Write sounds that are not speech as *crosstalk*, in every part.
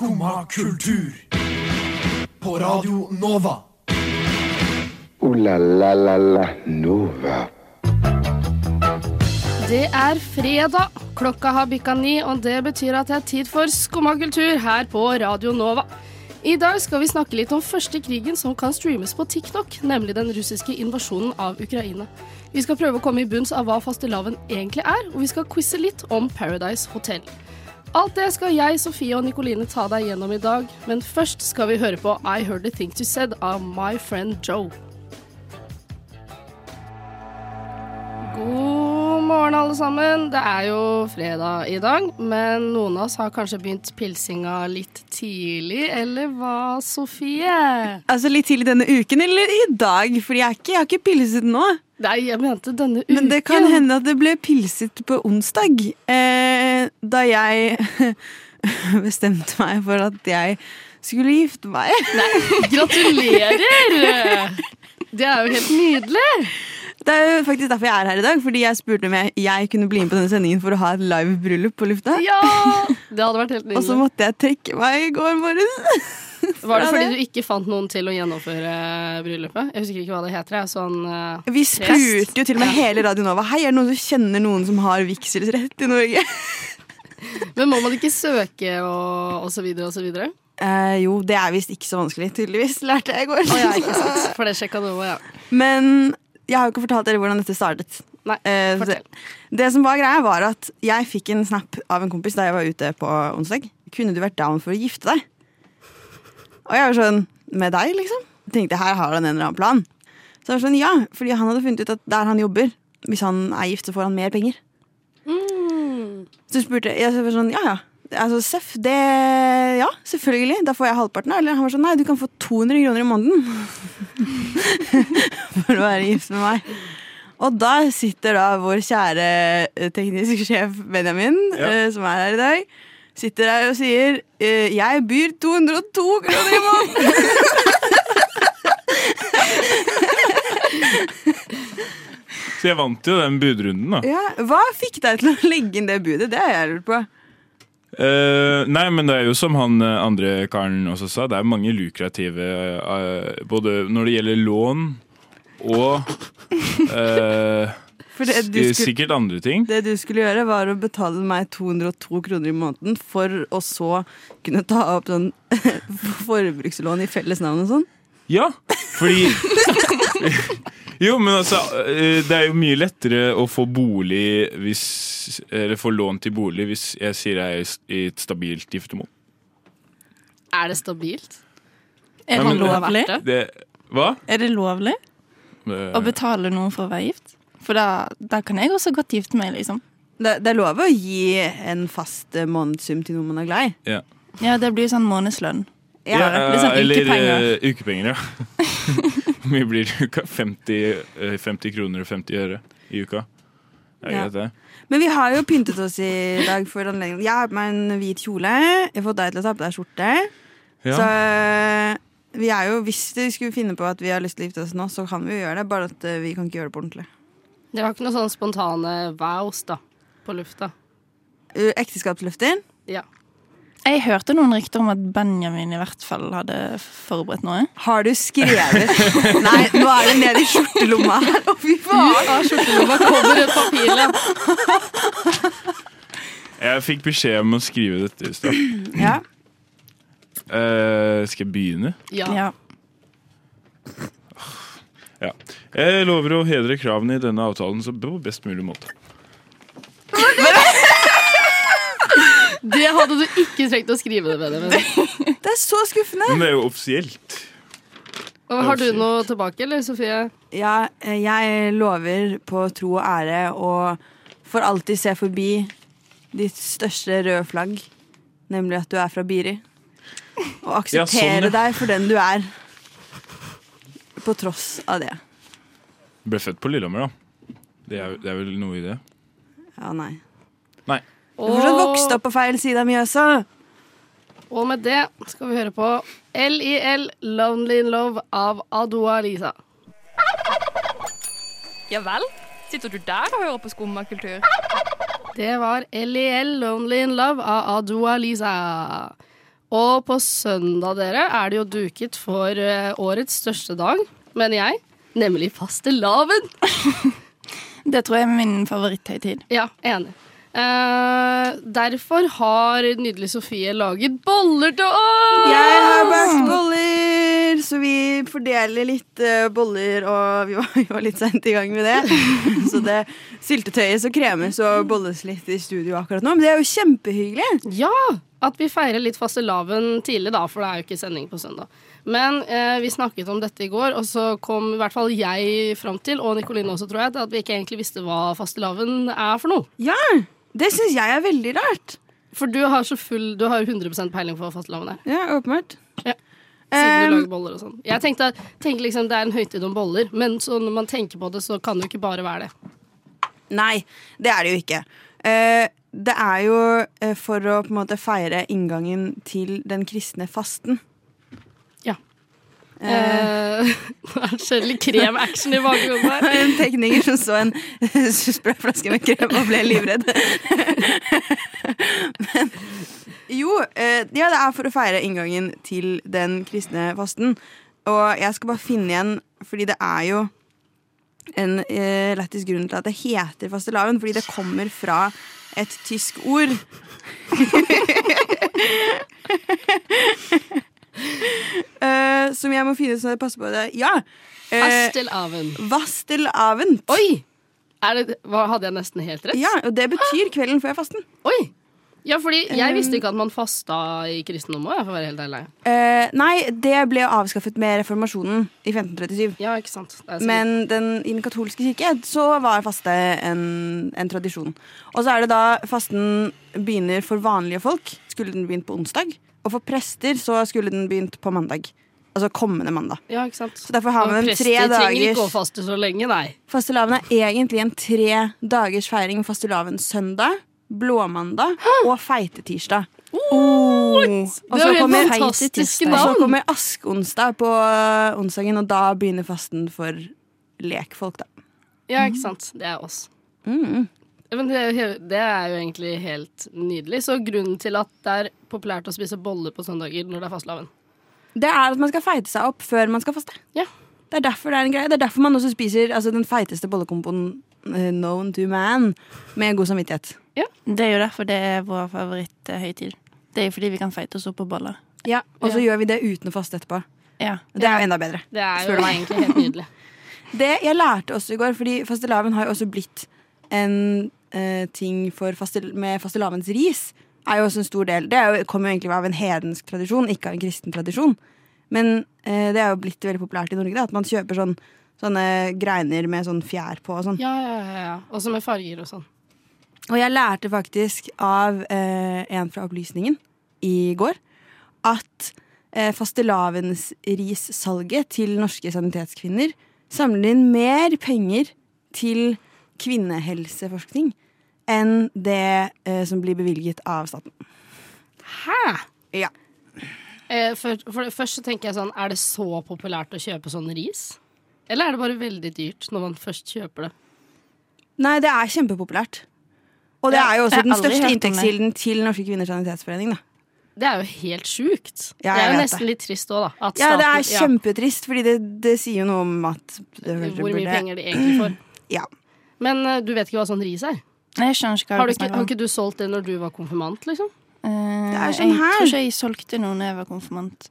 Skumma kultur. På Radio Nova. O-la-la-la-la Nova. Det er fredag. Klokka har bikka ni, og det betyr at det er tid for Skumma kultur her på Radio Nova. I dag skal vi snakke litt om første krigen som kan streames på TikTok, nemlig den russiske invasjonen av Ukraina. Vi skal prøve å komme i bunns av hva fastelavn egentlig er, og vi skal quize litt om Paradise Hotel. Alt det skal jeg, Sofie og Nikoline ta deg gjennom i dag, men først skal vi høre på I Heard The Things You Said av My Friend Joe. God morgen, alle sammen. Det er jo fredag i dag, men noen av oss har kanskje begynt pilsinga litt tidlig, eller hva, Sofie? Altså Litt tidlig denne uken eller i dag, Fordi jeg, jeg har ikke pilset nå. Nei, jeg mente denne uken. Men det kan hende at det ble pilset på onsdag, eh, da jeg *laughs* bestemte meg for at jeg skulle gifte meg. *laughs* Nei, Gratulerer! Det er jo helt nydelig. Det er jo faktisk derfor jeg er her i dag, fordi jeg spurte om jeg, jeg kunne bli med på denne sendingen for å ha et live bryllup på lufta. Ja! *laughs* Det hadde vært helt nydelig. Og så måtte jeg trekke meg i går morges. Var det fordi du ikke fant noen til å gjennomføre bryllupet? Jeg husker ikke hva det heter. jeg. Sånn uh, Vi spurte jo til og med hele Radio Nova Hei, er det noen som kjenner noen som har vigselsrett i Norge. Men må man ikke søke og, og så videre og så videre? Eh, jo, det er visst ikke så vanskelig, tydeligvis. Lærte jeg i går. Oh, ja, ikke sant. *laughs* For det sjekka du òg, ja. Men jeg har jo ikke fortalt dere hvordan dette startet. Nei, Eh, fortell. det som var greia, var at jeg fikk en snap av en kompis da jeg var ute på onsdag. Kunne du vært down for å gifte deg? Og jeg var sånn Med deg, liksom? Tenkte her har han en eller annen plan. Så jeg var sånn, ja, fordi han hadde funnet ut at der han jobber, hvis han er gift, så får han mer penger. Så spurte jeg, jeg sånn, ja ja. Altså, Seff, det Ja, selvfølgelig. Da får jeg halvparten. Eller han var sånn, nei, du kan få 200 kroner i måneden. *laughs* For å være gift med meg. Og da sitter da vår kjære eh, teknisk sjef Benjamin, Ja. eh, som er her i dag, sitter her og sier eh, Jeg byr 202 kroner i måneden! *laughs* *laughs* Så jeg vant jo den budrunden, da. Ja, hva fikk deg til å *laughs* legge inn det budet? Det har jeg lurt på. Uh, nei, men det er jo som han eh, andre karen også sa, det er mange lukrative uh, Både når det gjelder lån og *laughs* uh, skulle, sikkert andre ting. det du skulle gjøre, var å betale meg 202 kroner i måneden for å så kunne ta opp sånn *laughs* forbrukslån i felles navn og sånn. Ja, fordi *laughs* Jo, men altså, eh, det er jo mye lettere å få bolig hvis Eller få lån til bolig hvis jeg sier jeg er i et stabilt giftermål. Er det stabilt? Er Nei, det men- lovlig? det? Det, hva? Er det lovlig Eh, å betale noen for å være gift? For da, da kan jeg også godt gifte meg, liksom. Det, det er lov å gi en fast eh, månedssum til noen man er glad i. ja. Ja, det blir sånn månedslønn. Ja, ja, sånn eller ukepenger. eh, ukepenger, ja. *laughs* Hvor mye blir det i uka? 50, eh, 50 kroner og 50 øre i uka. Det Ja. det. Men vi har jo pyntet oss i dag for anledningen. Jeg har på meg en hvit kjole. Jeg har fått deg til å ta på deg skjorte. Ja. Så eh, vi er jo, hvis vi skulle finne på at vi har lyst til å gifte oss nå, så kan vi jo gjøre det. Bare at eh, vi kan ikke gjøre det på ordentlig. Det var ikke noen sånne spontane vows da, på lufta. Ekteskapsløfter. Ja. Jeg hørte noen rykter om at Benjamin i hvert fall hadde forberedt noe. Har du skrevet *laughs* Nei, nå er det nede i skjortelomma her. Å, fy faen! Av skjortelomma kommer et papir. Jeg fikk beskjed om å skrive dette i stad. Ja. Uh, skal jeg begynne? Ja. Ja. Ja. Jeg lover å hedre kravene i denne avtalen så på best mulig måte. Det hadde du ikke trengt å skrive det med. det. *laughs* Det er så skuffende. Men det er jo offisielt. Og har du noe tilbake, eller Sofie? Ja, eh, jeg lover på tro og ære å for alltid se forbi ditt største røde flagg, nemlig at du er fra Biri. Og Ja, akseptere sånn, ja. deg for den du er. På tross av det. Ble født på Lillehammer, da. Det er, det er vel noe i det. Ja, nei. Nei. Du har fortsatt vokst opp på feil side av Mjøsa. Og med det skal vi høre på LIL Lonely in Love av Adoa Lisa. Ja vel? Sitter du der og hører på skummakultur? Det var LIL Lonely in Love av Adoa Lisa. Og på søndag, dere, er det jo duket for eh, årets største dag, mener jeg. Nemlig fastelavn. *laughs* Det tror jeg er min favoritthøytid. Ja, enig. Eh, derfor har nydelige Sofie laget boller til oss! Jeg har bakt boller, så vi fordeler litt uh, boller, og vi var, *laughs* vi var litt seint i gang med det. Så det syltetøyet som kremes og bolles litt i studio akkurat nå. Men det er jo kjempehyggelig. Ja! At vi feirer litt fastelavn tidlig, da, for det er jo ikke sending på søndag. Men eh, vi snakket om dette i går, og så kom i hvert fall jeg fram til, og Nikoline også, tror jeg, at vi ikke egentlig visste hva fastelavn er for noe. Ja, det syns jeg er veldig rart. For du har så full Du har 100% peiling på fastelavn er. Ja, åpenbart. Ja. Siden du lager boller og sånn. Jeg tenkte, tenkte liksom det er en høytid om boller, men så når man tenker på det, så kan det jo ikke bare være det. Nei, det er det jo ikke. Eh, det er jo eh, for å på en måte feire inngangen til den kristne fasten. Eh, *laughs* Eh, er det skikkelig krem-action i bakgrunnen her. *laughs* en tekniker som så en *laughs* sprayflaske med krem og ble livredd. Men jo, eh, ja, det er for å feire inngangen til den kristne fasten. Og jeg skal bare finne igjen, fordi det er jo en eh, lættis grunn til at det heter fastelavn, fordi det kommer fra et tysk ord. Eh, som jeg må finne ut så jeg passer på det. Ja. Uh, Fastelavn. Vastelavn. Oi! Er det, hadde jeg nesten helt rett? Ja, og det betyr kvelden før fasten. Oi! Ja, fordi jeg Um, visste ikke at man fasta i kristendom òg, for å være helt ærlig. Eh, nei, det ble avskaffet med reformasjonen i 1537. Ja, ikke sant. Men den, i den katolske kirke så var faste en, en tradisjon. Og så er det da fasten begynner for vanlige folk. Skulle den begynt på onsdag. Og for prester så skulle den begynt på mandag. Altså kommende mandag. ja, ikke sant. Så derfor har man en tre trenger ikke å faste så lenge, nei. Fastelavn er egentlig en tre dagers feiring fastelavn søndag, blåmandag og feitetirsdag. Oh. Og så er kommer, så kommer askeonsdag på øh, onsdagen, og da begynner fasten for lekfolk, da. Ja, ikke sant. Det er oss. Mm. Men det, det er jo egentlig helt nydelig. Så grunnen til at det er populært å spise boller på søndager når det er fastelavn Det er at man skal feite seg opp før man skal faste. Ja. Det er derfor det er en greie. Det er derfor man også spiser altså, den feiteste bollekompoen eh, known to man med god samvittighet. Det er jo derfor det er vår favoritthøytid. Det er jo fordi vi kan feite oss opp på boller. Ja, Og så Ja. gjør vi det uten å faste etterpå. Ja. Det er jo enda bedre. Det er jo egentlig helt nydelig. *laughs* Det jeg lærte også i går, fordi fastelavn har jo også blitt en eh, ting for faste, med fastelavns ris. Er jo også en stor del. Det er jo, kommer jo egentlig av en hedensk tradisjon, ikke av en kristen tradisjon. Men eh, det er jo blitt veldig populært i Norge da, at man kjøper sånn, sånne greiner med sånn fjær på og sånn. Ja, ja, ja, ja. Også med farger og sånn. Og jeg lærte faktisk av eh, en fra Opplysningen i går at eh, fastelavnsrissalget til norske sanitetskvinner samler inn mer penger til kvinnehelseforskning enn det eh, som blir bevilget av staten. Hæ? Ja. Eh, for, for det så tenker jeg sånn, er det så populært å kjøpe sånn ris? Eller er det bare veldig dyrt når man først kjøper det? Nei, det er kjempepopulært. Og det er jo også den største inntektskilden til Norske kvinners sanitetsforening. Da. Det er jo helt sjukt. Ja, det er jo nesten det. litt trist òg, da. At Ja, det er kjempetrist, fordi det, det sier jo noe om at Hvor mye burde- penger de egentlig får. *clears throat* Ja. Men eh, du vet ikke hva sånn ris er? Jeg skjønner ikke hva Har, du ikke, har ikke du solgt det når du var konfirmant, liksom? Eh, Det er sånn jeg her. tror ikke jeg solgte noe når jeg var konfirmant.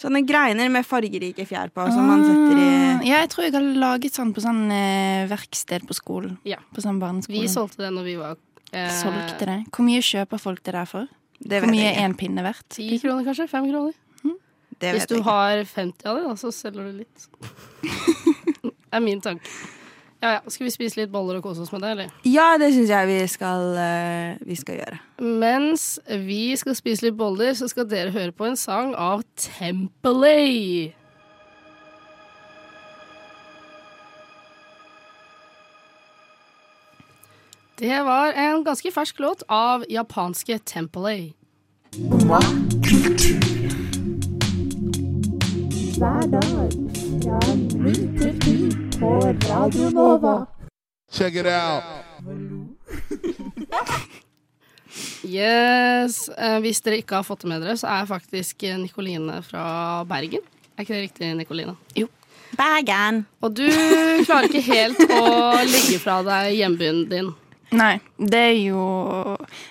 Sånne greiner med fargerike fjær på som man setter i Ah, Ja, jeg tror jeg har laget sånn på sånn eh, verksted på skolen. Ja. På sånn barneskole. Vi solgte det når vi var eh, Solgte det. Hvor mye kjøper folk det der for? Det Hvor mye er en pinne verdt? Ti kroner, kanskje? Fem kroner? Det Hvis du har 50 av det, da, så selger du litt. *laughs* det er min tanke. Ja, ja. Skal vi spise litt boller og kose oss med det, eller? Ja, det syns jeg vi skal, eh, vi skal gjøre. Mens vi skal spise litt boller, så skal dere høre på en sang av Tempelay. Det var en ganske fersk låt av japanske Templey. Check it out. Yes. Eh, hvis dere ikke har fått det med dere, så er faktisk eh, Nikoline fra Bergen. Er ikke det riktig, Nikoline? Bergen. Og du klarer ikke helt å legge fra deg hjembyen din. Nei, det er jo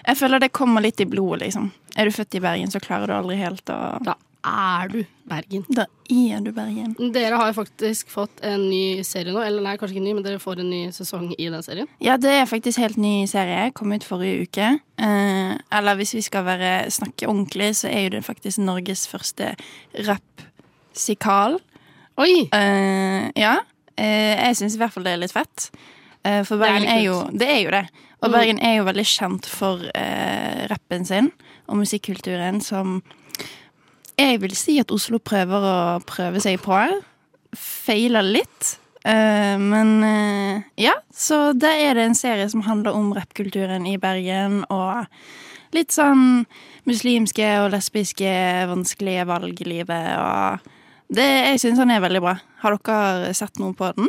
Jeg føler det kommer litt i blodet, liksom. Er du født i Bergen, så klarer du aldri helt å Da er du Bergen. Da er du Bergen. Dere har jo faktisk fått en ny serie nå. Eller nei, kanskje ikke ny, men dere får en ny sesong i den serien. Ja, det er faktisk helt ny serie. Kom ut forrige uke. Eh, eller hvis vi skal være, snakke ordentlig, så er jo det faktisk Norges første rap-sikal. Oi! Eh, ja. Eh, jeg syns i hvert fall det er litt fett. Eh, for Det er er, jo Det er jo det. Og Mm. Bergen er jo veldig kjent for eh, rappen sin og musikkulturen som jeg vil si at Oslo prøver å prøve seg på. Feiler litt. Eh, men eh, ja, så da er det en serie som handler om rappkulturen i Bergen, og litt sånn muslimske og lesbiske vanskelige valg i livet, og det, jeg syns han er veldig bra. Har dere sett noe på den?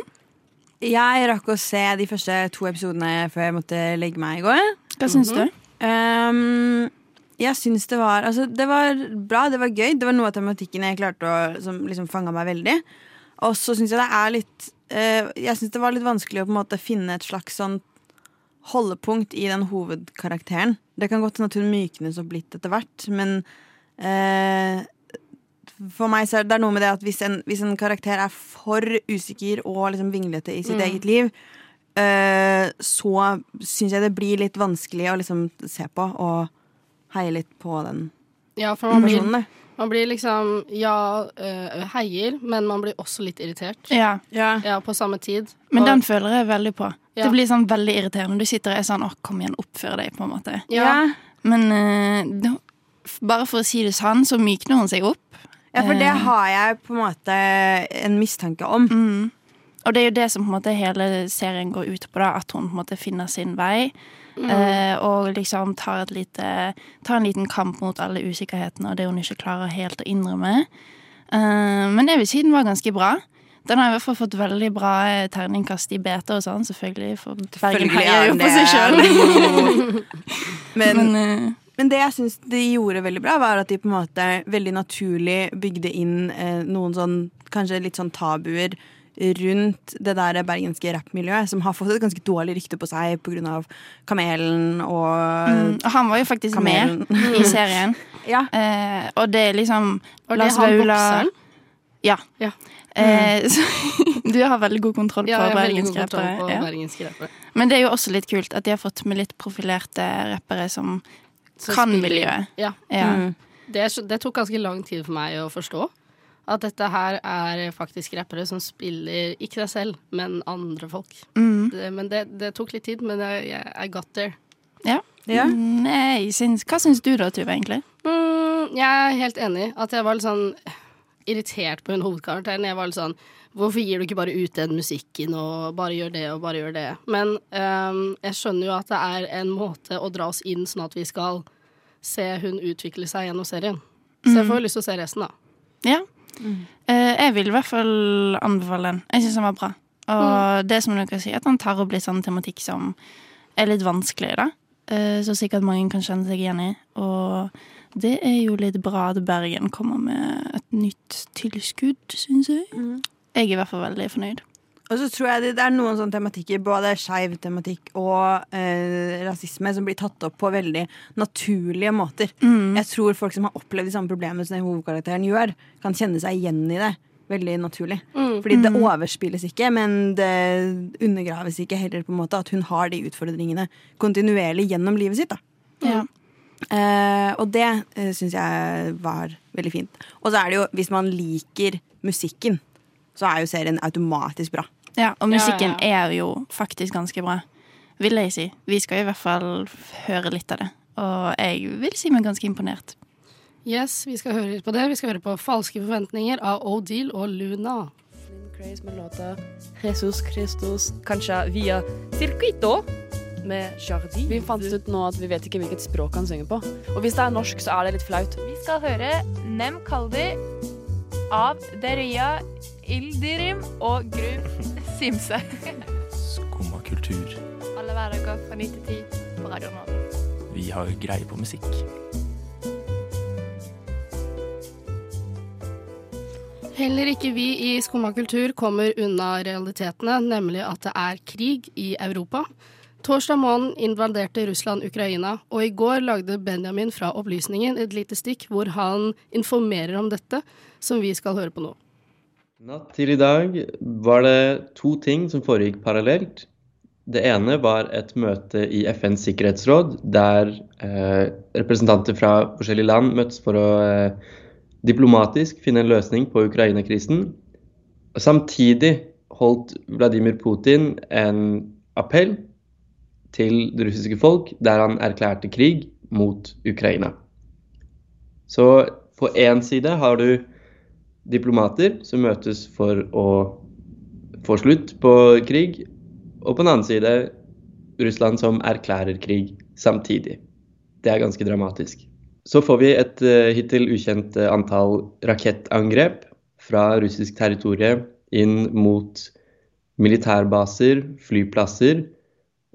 Jeg rakk å se de første to episodene før jeg måtte legge meg i går. Hva syns Mhm. du? Um, jeg syns det var Altså, det var bra, det var gøy. Det var noe av tematikken jeg klarte å Som liksom fanga meg veldig. Og så syns jeg det er litt eh, Jeg syns det var litt vanskelig å på en måte finne et slags sånn holdepunkt i den hovedkarakteren. Det kan godt hende at hun myknes opp litt etter hvert, men eh, for meg så er det noe med det at hvis en, hvis en karakter er for usikker og liksom vinglete i sitt Mm. eget liv, eh, så syns jeg det blir litt vanskelig å liksom se på og heie litt på den Ja, for man blir, personen. da. man blir liksom Ja, øh, heier, men man blir også litt irritert. Ja, Ja. Ja, på samme tid. men Og- den føler jeg veldig på. Ja. Det blir sånn veldig irriterende. Du sitter og er sånn 'Å, kom igjen, oppfør deg', på en måte. Ja. Men eh, da- bare for å si det sånn, så mykner hun seg opp. ja, for det Eh. har jeg på en måte en mistanke om. Mm. Og det er jo det som på en måte hele serien går ut på, da, at hun på en måte finner sin vei. Eh, og liksom tar, et lite, tar en liten kamp mot alle usikkerhetene og det hun ikke klarer helt å innrømme. Eh, men jeg vil si den var ganske bra. Den har i hvert fall fått veldig bra eh, terningkast i beta og sånn, selvfølgelig. For Bergen heier er jo på seg sjøl. *laughs* *laughs* Men, Men eh, men det jeg syns de gjorde veldig bra, var at de på en måte veldig naturlig bygde inn eh, noen sånn kanskje litt sånn tabuer rundt det der bergenske rappmiljøet, som har fått et ganske dårlig rykte på seg pga. Kamelen og mm, han var jo faktisk Kamelen. med i serien. *laughs* Ja. Eh, og det er liksom og Lars Vaular? Ja. Ja. Eh, *laughs* så, du har veldig god kontroll på Ja, bergenske rappere. Ja. Men det er jo også litt kult at de har fått med litt profilerte rappere som Som kan miljøet. Ja. Ja. Mm. Det, det tok ganske lang tid for meg å forstå. At dette her er faktisk rappere som spiller ikke deg selv, men andre folk. Mm. Det, men det, det tok litt tid, men jeg, jeg I got there. ja. Ja. Mm, syns, hva syns du da, Tuve, egentlig? Mm, jeg er helt enig. At jeg var litt sånn irritert på hun hovedkarakteren. Jeg var litt sånn Hvorfor gir du ikke bare ut den musikken og bare gjør det og bare gjør det? Men um, jeg skjønner jo at det er en måte å dra oss inn sånn at vi skal se hun utvikle seg gjennom serien. Så jeg får jo lyst til å se resten, da. Ja. Eh, jeg vil i hvert fall anbefale den. Jeg syns den var bra. Og det som dere sier, at han tar opp litt sånn tematikk som er litt vanskelig, da. Eh, så sikkert mange kan kjenne seg igjen i. Og det er jo litt bra at Bergen kommer med et nytt tilskudd, syns jeg. Jeg er i hvert fall veldig fornøyd. Og så tror jeg det, det er noen sånne tematikker, både skeiv tematikk og eh, rasisme, som blir tatt opp på veldig naturlige måter. Mm. Jeg tror folk som har opplevd de samme problemene som den hovedkarakteren gjør, kan kjenne seg igjen i det veldig naturlig. Fordi det overspilles ikke, men det undergraves ikke heller på en måte at hun har de utfordringene kontinuerlig gjennom livet sitt. da. Ja. Eh, og det uh, syns jeg var veldig fint. Og så er det jo, hvis man liker musikken, så er jo serien automatisk bra. Ja, og musikken Ja, ja, er jo faktisk ganske bra, vil jeg si. Vi skal i hvert fall høre litt av det. Og jeg vil si meg ganske imponert. Yes, vi skal høre litt på det. Vi skal høre på Falske forventninger av Odile og Luna. Craze med låta Jesus Christus, kanskje via Circuito med Jardi. Vi fant ut nå at vi vet ikke hvilket språk han synger på. Og hvis det er norsk, så er det litt flaut. Vi skal høre Nem Kaldi av Deria Ildirim og Gru *laughs* Simse. Skumma kultur. Alle hverdager fra 9 til 10 på Radio Nova. vi har greie på musikk. Heller ikke vi i Skumma kultur kommer unna realitetene, nemlig at det er krig i Europa. Torsdag morgen invaderte Russland Ukraina, og i går lagde Benjamin fra Opplysningen et lite stikk hvor han informerer om dette, som vi skal høre på nå. Natt til i dag var det to ting som foregikk parallelt. Det ene var et møte i FNs sikkerhetsråd, der eh, representanter fra forskjellige land møttes for å eh, diplomatisk finne en løsning på Ukraina-krisen. Samtidig holdt Vladimir Putin en appell til det russiske folk der han erklærte krig mot Ukraina. Så på én side har du diplomater som møtes for å få slutt på krig, og på den annen side Russland som erklærer krig samtidig. Det er ganske dramatisk. Så får vi et uh, hittil ukjent uh, antall rakettangrep fra russisk territorium inn mot militærbaser, flyplasser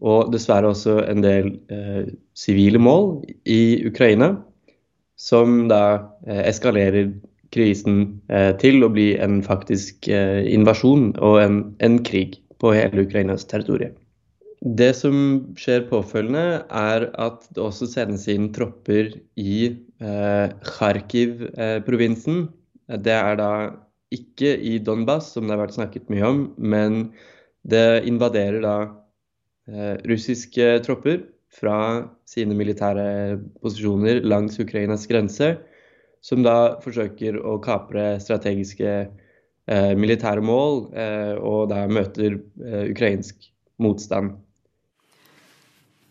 og dessverre også en del uh, sivile mål i Ukraina, som da eskalerer krisen til å bli en faktisk invasjon og en, en krig på hele Ukrainas territorium. Det som skjer påfølgende, er at det også sendes inn tropper i eh, Kharkiv-provinsen. det er da ikke i Donbas, som det har vært snakket mye om, men det invaderer da eh, russiske tropper fra sine militære posisjoner langs Ukrainas grense, som da forsøker å kapre strategiske eh, militære mål, eh, og da møter eh, ukrainsk motstand.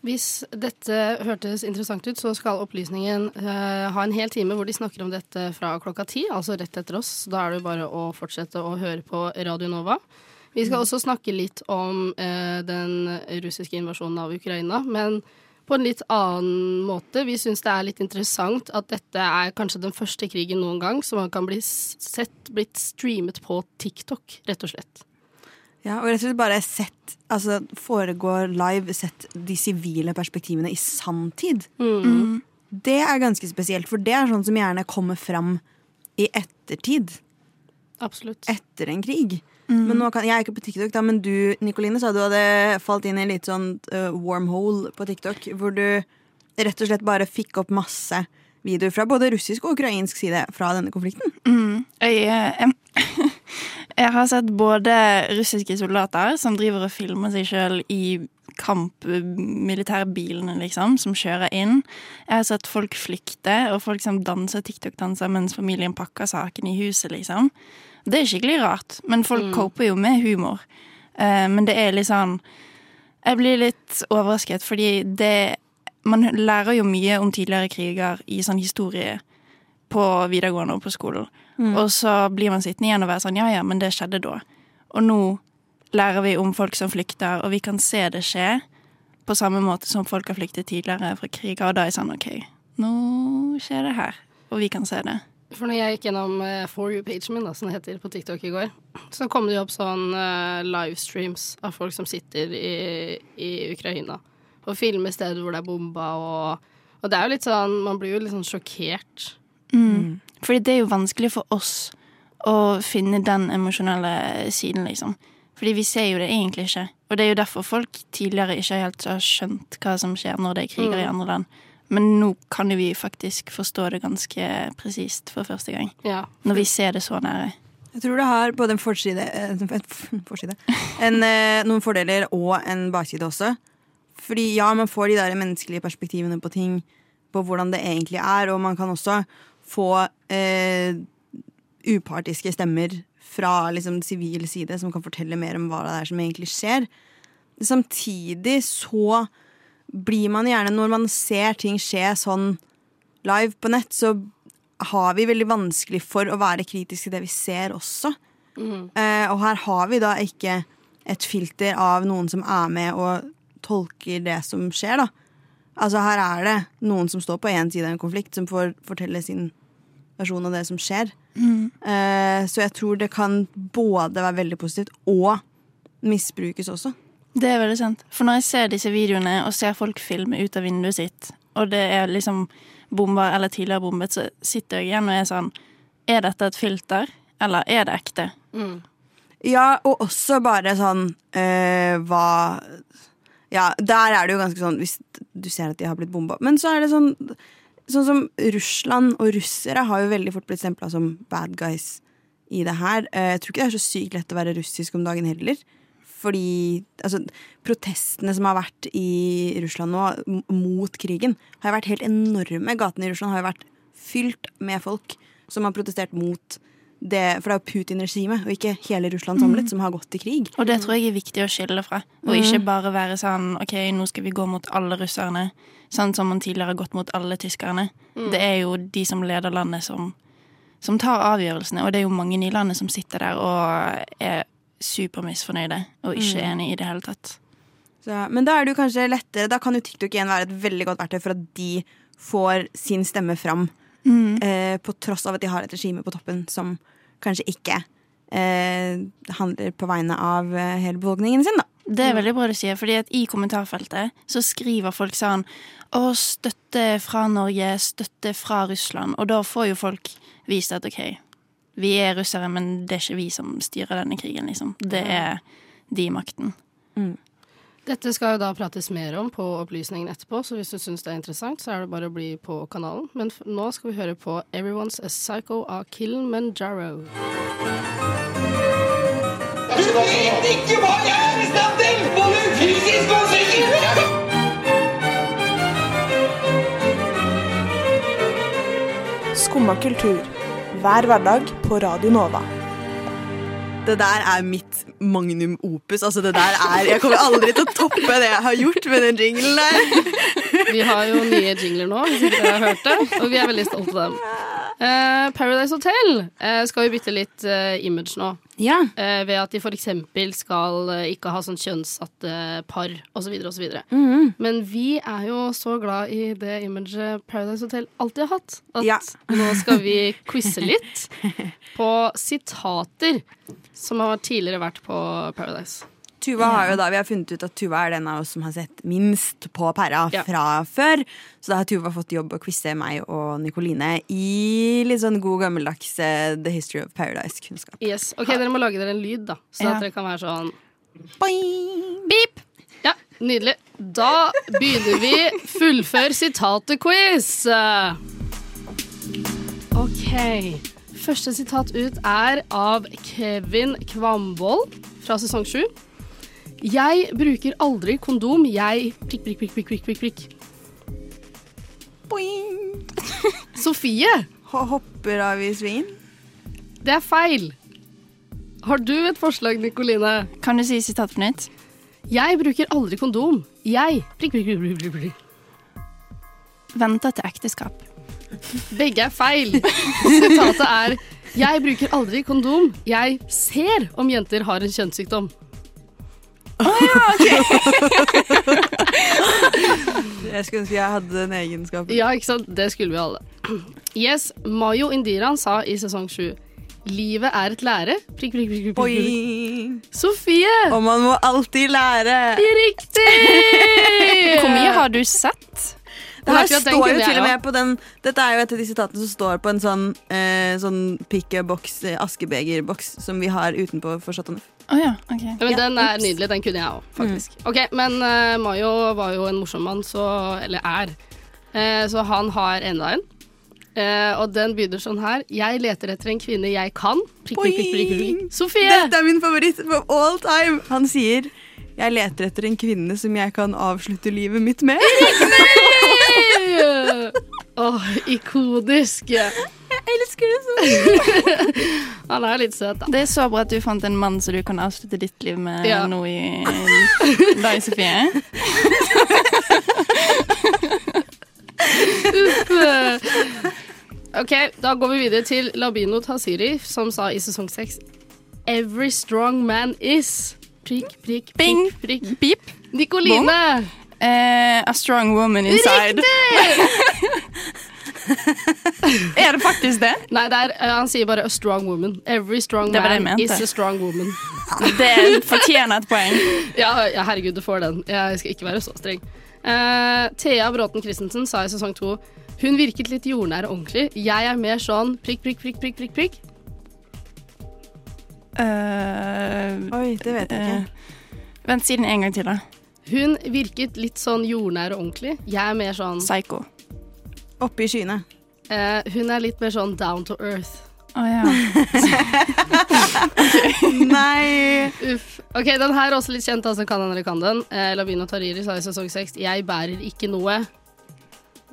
Hvis dette hørtes interessant ut, så skal Opplysningen uh, ha en hel time hvor de snakker om dette fra klokka ti, altså rett etter oss. Da er det bare å fortsette å høre på Radio Nova. Vi skal også snakke litt om uh, den russiske invasjonen av Ukraina, men på en litt annen måte. Vi syns det er litt interessant at dette er kanskje den første krigen noen gang som man kan bli sett blitt streamet på TikTok, rett og slett. Ja, og rett og slett bare sett altså, foregår live, sett de sivile perspektivene i sanntid. Mm. Det er ganske spesielt, for det er sånn som gjerne kommer fram i ettertid. Absolutt. Etter en krig. Men nå kan, Jeg er ikke på TikTok, da, men du Nikoline, sa du hadde falt inn i en litt sånn uh, wormhole på TikTok, hvor du rett og slett bare fikk opp masse videoer fra både russisk og ukrainsk side fra denne konflikten. Mm. Jeg, jeg, *laughs* jeg har sett både russiske soldater som driver og filmer seg sjøl i kampmilitærbilene, liksom, som kjører inn. Jeg har sett folk flykte, og folk som danser TikTok-danser mens familien pakker sakene i huset, liksom. Det er skikkelig rart, men folk Mm. coper jo med humor. Uh, men det er litt sånn Jeg blir litt overrasket, fordi det Man lærer jo mye om tidligere kriger i sånn historie på videregående og på skolen. Mm. Og så blir man sittende igjen og være sånn ja ja, men det skjedde da. Og nå lærer vi om folk som flykter, og vi kan se det skje på samme måte som folk har flyktet tidligere fra kriger, og da er det sånn OK, nå skjer det her, og vi kan se det. For når jeg gikk gjennom uh, For you-pagen min, da, som det heter på TikTok i går, så kom det jo opp sånn uh, livestreams av folk som sitter i, i Ukraina og filmer steder hvor det er bomba, og, og det er jo litt sånn Man blir jo litt sånn sjokkert. Mm. Fordi det er jo vanskelig for oss å finne den emosjonelle siden, liksom. Fordi vi ser jo det egentlig ikke. Og det er jo derfor folk tidligere ikke helt har skjønt hva som skjer når det er kriger i Mm. andre land. Men nå kan jo vi faktisk forstå det ganske presist for første gang. Ja. Når vi ser det så nære. Jeg tror det har både en forside, en, forside en, eh, noen fordeler og en bakside også. Fordi ja, man får de der menneskelige perspektivene på ting, på hvordan det egentlig er, og man kan også få eh, upartiske stemmer fra liksom sivil side som kan fortelle mer om hva det er som egentlig skjer. Samtidig så blir man gjerne, når man ser ting skje sånn live på nett, så har vi veldig vanskelig for å være kritiske til det vi ser også. Eh, og her har vi da ikke et filter av noen som er med og tolker det som skjer, da. Altså her er det noen som står på én side av en konflikt, som får fortelle sin versjon av det som skjer. Eh, så jeg tror det kan både være veldig positivt og misbrukes også. Det er veldig sant. For når jeg ser disse videoene og ser folk filme ut av vinduet sitt, og det er liksom bomber eller tidligere bombet, så sitter jeg igjen og er sånn Er dette et filter, eller er det ekte? Ja, og også bare sånn øh, hva Ja, der er det jo ganske sånn Hvis du ser at de har blitt bomba. Men så er det sånn Sånn som Russland og russere har jo veldig fort blitt stempla som bad guys i det her. Eh, Jeg tror ikke det er så sykt lett å være russisk om dagen heller. Fordi altså, protestene som har vært i Russland nå mot krigen, har vært helt enorme. Gatene i Russland har vært fylt med folk som har protestert mot det. For det er jo Putin-regimet, og ikke hele Russland samlet, som har gått til krig. Og det tror jeg er viktig å skille fra. Og ikke bare være sånn OK, nå skal vi gå mot alle russerne. Sånn som man tidligere har gått mot alle tyskerne. Det er jo de som leder landet, som, som tar avgjørelsene. Og det er jo mange i landet som sitter der og er supermisfornøyde og ikke enig i det hele tatt. Så, men da er det jo kanskje lettere Da kan jo TikTok igjen være et veldig godt verktøy for at de får sin stemme fram. Eh, på tross av at de har et regime på toppen som kanskje ikke eh, handler på vegne av eh, hele befolkningen sin, da. Det er veldig bra du sier, fordi at i kommentarfeltet så skriver folk sånn Å, støtte fra Norge, støtte fra Russland. Og da får jo folk vist at OK, vi er russere, men det er ikke vi som styrer denne krigen, liksom. Det er de i makten. Dette skal jo da prates mer om på opplysningen etterpå, så hvis du syns det er interessant, så er det bare å bli på kanalen. Men nå skal vi høre på Everyone's a Psycho av Kilimanjaro. Du vet ikke hva jeg er i stand til! Både fysisk og psykisk! Skumma kultur. Hver hverdag på Radio Nova. Det der er mitt magnum opus. Altså det der er Jeg kommer aldri til å toppe det jeg har gjort med den jinglen der. Vi har jo nye jingler nå, hvis ikke dere har hørt det, og vi er veldig stolte av dem. Eh, Paradise Hotel uh, skal jo bytte litt uh, image nå. Ja. Ved at de f.eks. skal ikke ha sånn kjønnssatte par osv. osv. Mhm. Men vi er jo så glad i det imaget Paradise Hotel alltid har hatt, at Ja. *laughs* nå skal vi quize litt på sitater som har tidligere vært på Paradise. Tuva har jo da, Vi har funnet ut at Tuva er den av oss som har sett minst på Perra Ja. fra før. Så da har Tuva fått jobb å quize meg og Nikoline i litt sånn god gammeldags eh, The History of Paradise-kunnskap. Yes. Ok, Dere må lage dere en lyd, da, så Ja. at dere kan være sånn Boing! Beep! Ja, nydelig. Da begynner vi fullfør sitatet-quiz. OK. Første sitat ut er av Kevin Kvamvoll fra sesong sju. Jeg bruker aldri kondom, jeg prikk, prikk, prikk, prikk, prikk, prikk. Boing! *laughs* Sofie, Ho- Hopper av i svingen. det er feil. Har du et forslag, Nikoline? Kan du si sitat på nytt? Jeg bruker aldri kondom. Jeg prikk, prikk, prikk, prikk, prikk, prikk. Venter til ekteskap. Begge er feil. Sitatet er Jeg bruker aldri kondom. Jeg ser om jenter har en kjønnssykdom. *laughs* Jeg skulle ønske jeg hadde den egenskapen. Ja, ikke sant? Det skulle vi alle. Yes, Mayo Indiran sa i sesong sju Livet er et lære. Prikk, prikk, prikk, prikk! Sofie! Og man må alltid lære. Riktig! *laughs* Hvor mye har du sett? Det her står jo til og med på den Dette er jo et av de sitatene som står på en sånn, eh, sånn pick-a-box, eh, askebegerboks, som vi har utenpå for Chateau Neuf. Å ja, okay. Ja, men Ja, den er ups. nydelig. Den kunne jeg òg, faktisk. Ok, Men uh, Mayo var jo en morsom mann, så Eller er. Uh, så han har enda en. Uh, og den begynner sånn her. Jeg leter etter en kvinne jeg kan. Prikk, prikk, prikk. Sofie! Dette er min favoritt for all time! Han sier jeg leter etter en kvinne som jeg kan avslutte livet mitt med. Åh, ikonisk. Jeg elsker det så *laughs* Han er litt søt, da. Det er så bra at du fant en mann som du kan avslutte ditt liv med Ja. nå i *laughs* dag, Sofie. OK, da går vi videre til Labino Tasiri, som sa i sesong seks Every strong man is Prikk, prikk, prikk, prikk. Beep. Nikoline! Uh, a strong woman inside. *laughs* *laughs* er det faktisk det? Nei, det er, eh, han sier bare 'a strong woman'. Every strong man is a strong woman. *laughs* Det fortjener et poeng. Ja, ja, herregud, du får den. Jeg skal ikke være så streng. Uh, Thea Bråten Christensen sa i sesong to hun virket litt jordnær og ordentlig. Jeg er mer sånn prikk, prikk, prikk, prikk, prikk, prikk. Uh, Oi, det vet jeg ikke. vent, si den en gang til, da. Hun virket litt sånn jordnær og ordentlig. Jeg er mer sånn Psycho. Oppe i skyene. eh, Hun er litt mer sånn down to earth. Å ja. *laughs* Nei! Uff. Ok, Den her er også litt kjent, altså kan den eller kan den. Eh, Lavino Tariri sa i sesong seks 'Jeg bærer ikke noe'.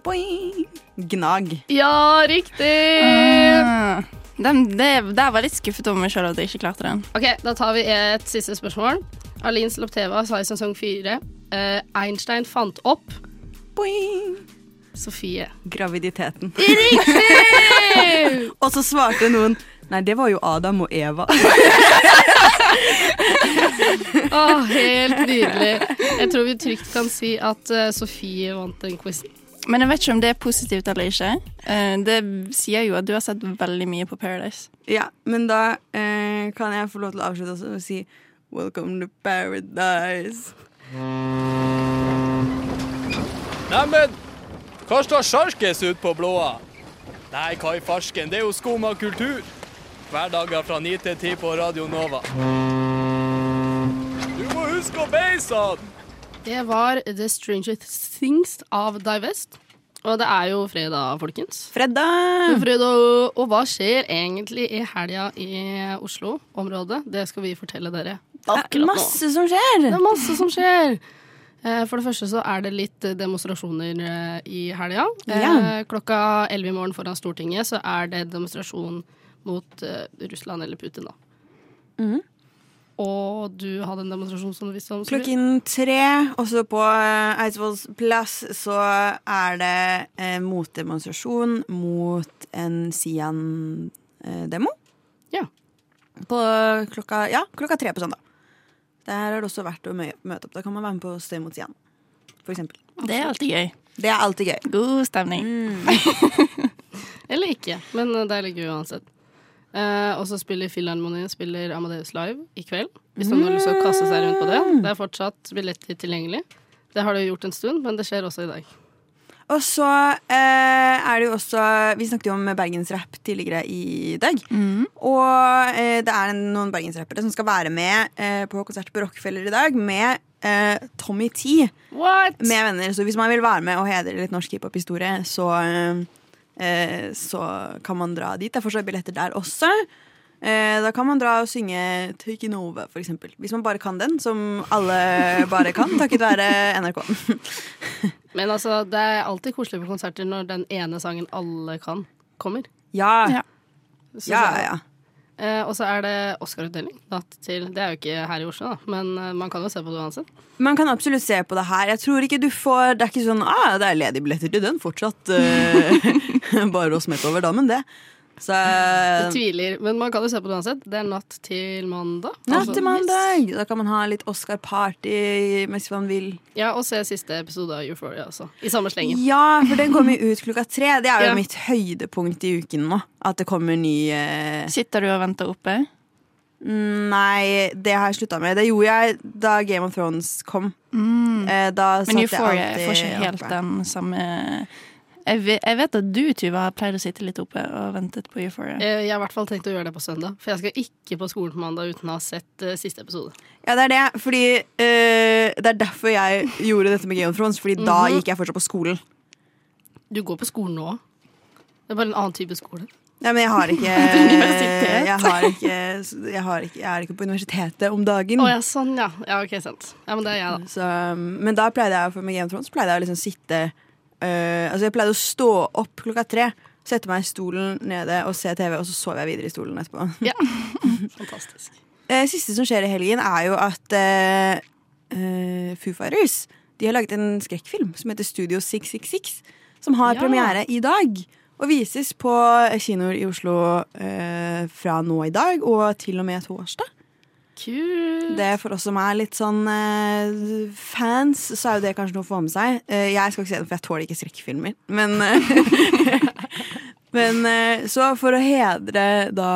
Boing. Gnag. Ja, riktig! Ah. Den, det, der var litt skuffet over meg sjøl at jeg ikke klarte den. Ok, Da tar vi et siste spørsmål. Alin Slopteva sa i sesong fire eh, Einstein fant opp Boing. Sofie. Graviditeten. *laughs* Riktig! *laughs* Og så svarte noen Nei, det var jo Adam og Eva. Å, helt nydelig. Jeg tror vi trygt kan si at uh, Sofie vant den quizen. Men jeg vet ikke om det er positivt eller ikke. Eh, det sier jo at du har sett veldig mye på Paradise. Ja, men da eh, kan jeg få lov til å avslutte også og si Welcome to paradise. Neimen, hva står sjarkes ut på blåa? Nei, hva i farsken, det er jo skum av kultur. Hverdager fra 9 til 10 på Radio Nova. Du må huske å beise han! Det var The Stranger Things av Divest. Og det er jo fredag, folkens. Fredag! Fredag, Og hva skjer egentlig i helga i Oslo-området? Det skal vi fortelle dere akkurat nå. Masse som skjer! Det er masse som skjer. Eh, For det første så er det litt eh, demonstrasjoner eh, i helga. Ja. Klokka 11 i morgen foran Stortinget så er det demonstrasjon mot Russland eller Putin, da. Mm. Og du hadde en demonstrasjon som du visste om? Klokken tre, også på Eidsvolls plass, så er det eh, motdemonstrasjon mot en Sian-demo. Ja. På klokka, ja, klokka tre på søndag. Der er det også verdt å møte opp. Da kan man være med på Støy mot Sian, eksempel. Det er alltid gøy. Det er alltid gøy. God stemning. *laughs* Eller ikke, men det er litt gøy uansett. Uh, og så spiller Filharmonien spiller Amadeus Live i kveld. Hvis noen har lyst til å kaste seg rundt på det. Det er fortsatt billetter tilgjengelig. Det har det gjort en stund, men det skjer også i dag. Og så eh, er det jo også Vi snakket jo om bergensrapp tidligere i dag. Og eh, det er noen bergensrappere som skal være med eh, på konsert på Rockefeller i dag med eh, Tommy T What? med venner. Så hvis man vil være med og hedre litt norsk hiphop-historie, så, eh, så kan man dra dit. Det er fortsatt billetter der også. Eh, da kan man dra og synge Take It Over, for eksempel. Hvis man bare kan den, som alle bare kan, takket være NRK. *laughs* Men altså, det er alltid koselig på konserter når den ene sangen alle kan, kommer. Ja. Ja. Så- Ja, ja, ja. Eh, og så er det Oscar-utdeling. Det er jo ikke her i Oslo, da, men eh, man kan jo se på det uansett. Man kan absolutt se på det her. Jeg tror ikke du får Det er ikke sånn ah, det er ledige billetter til den fortsatt. eh, *laughs* bare å smette over dammen, det. Så Jeg tviler, men man kan jo se på det uansett. Det er natt til mandag. Natt Altså, til mandag! Da kan man ha litt Oscar-party mens man vil. Ja, Og se siste episode av Euphoria også. I samme slengen. Ja, for den kommer jo ut klokka tre. Det er jo Ja. mitt høydepunkt i uken nå. At det kommer ny eh, Sitter du og venter oppe? Nei, det har jeg slutta med. Det gjorde jeg da Game of Thrones kom. Mm. da Mm. Men Euphoria får ikke helt oppe. den samme jeg vet, jeg vet at du, Tuva, pleier å sitte litt oppe og ventet på Euphoria. Eh, Jeg har i hvert fall tenkt å gjøre det på søndag. For jeg skal ikke på skolen på mandag uten å ha sett uh, siste episode. Ja, det er det. Fordi uh, Det er derfor jeg gjorde dette med Game of Thrones. Fordi da Mhm. gikk jeg fortsatt på skolen. Du går på skolen nå òg. Det er bare en annen type skole. Ja, men jeg har ikke *laughs* jeg har ikke, jeg har ikke Jeg er ikke på universitetet om dagen. Oh, ja, sånn, ja. Ja, ok, sant. Ja, men det er jeg, da. Så, men da pleide jeg for med Game of Thrones pleide jeg å liksom sitte øh, Altså jeg pleide å stå opp klokka tre, sette meg i stolen nede og se TV, og så sov jeg videre i stolen etterpå. Ja. *laughs* Fantastisk. Det siste som skjer i helgen, er jo at uh, Foo Fighters De har laget en skrekkfilm som heter Studio 666, som har Ja. premiere i dag. Og vises på kinoer i Oslo fra nå i dag og til og med torsdag. Kult. Det For oss som er litt sånn uh, fans, så er jo det kanskje noe å få med seg. Uh, jeg skal ikke se den, for jeg tåler ikke skrekkfilmer. Men, uh, *laughs* men så for å hedre da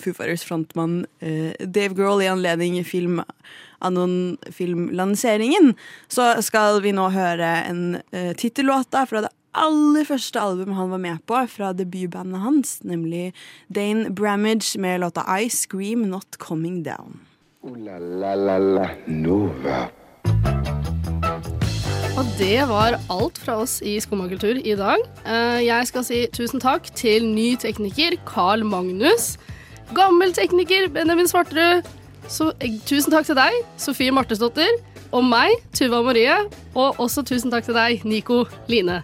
Foo Fighters frontmann Dave Grohl i anledning film av noen filmlanseringen, så skal vi nå høre en uh, tittellåt fra det aller første albumet han var med på, fra debutbandet hans, nemlig Dane Bramage med låta I Scream Not Coming Down. Ooh la la la la Nova. Og det var alt fra oss i Skummakultur i dag. Eh, Jeg skal si tusen takk til ny tekniker Carl Magnus. Gammel tekniker Benjamin Svarterud. Så, eh, tusen takk til deg, Sofie Martesdottir. Og meg, Tuva Marie. Og også tusen takk til deg, Nico Line.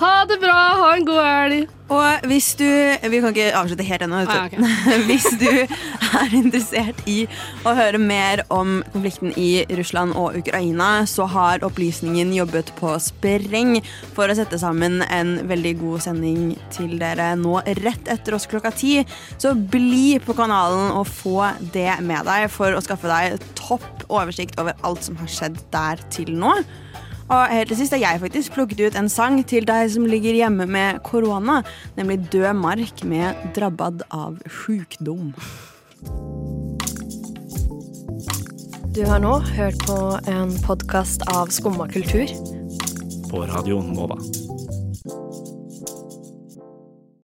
Ha det bra, ha en god helg. Og hvis du Vi kan ikke avslutte helt ennå. Ah, okay. *laughs* hvis du er interessert i å høre mer om konflikten i Russland og Ukraina, så har Opplysningen jobbet på spreng for å sette sammen en veldig god sending til dere nå rett etter oss klokka ti. Så bli på kanalen og få det med deg for å skaffe deg topp oversikt over alt som har skjedd der til nå. Og helt til sist har jeg faktisk plukket ut en sang til deg som ligger hjemme med korona, nemlig Død mark med 'Drabbad av sjukdom'. Du har nå hørt på en podkast av Skumma kultur. På Radio Nova.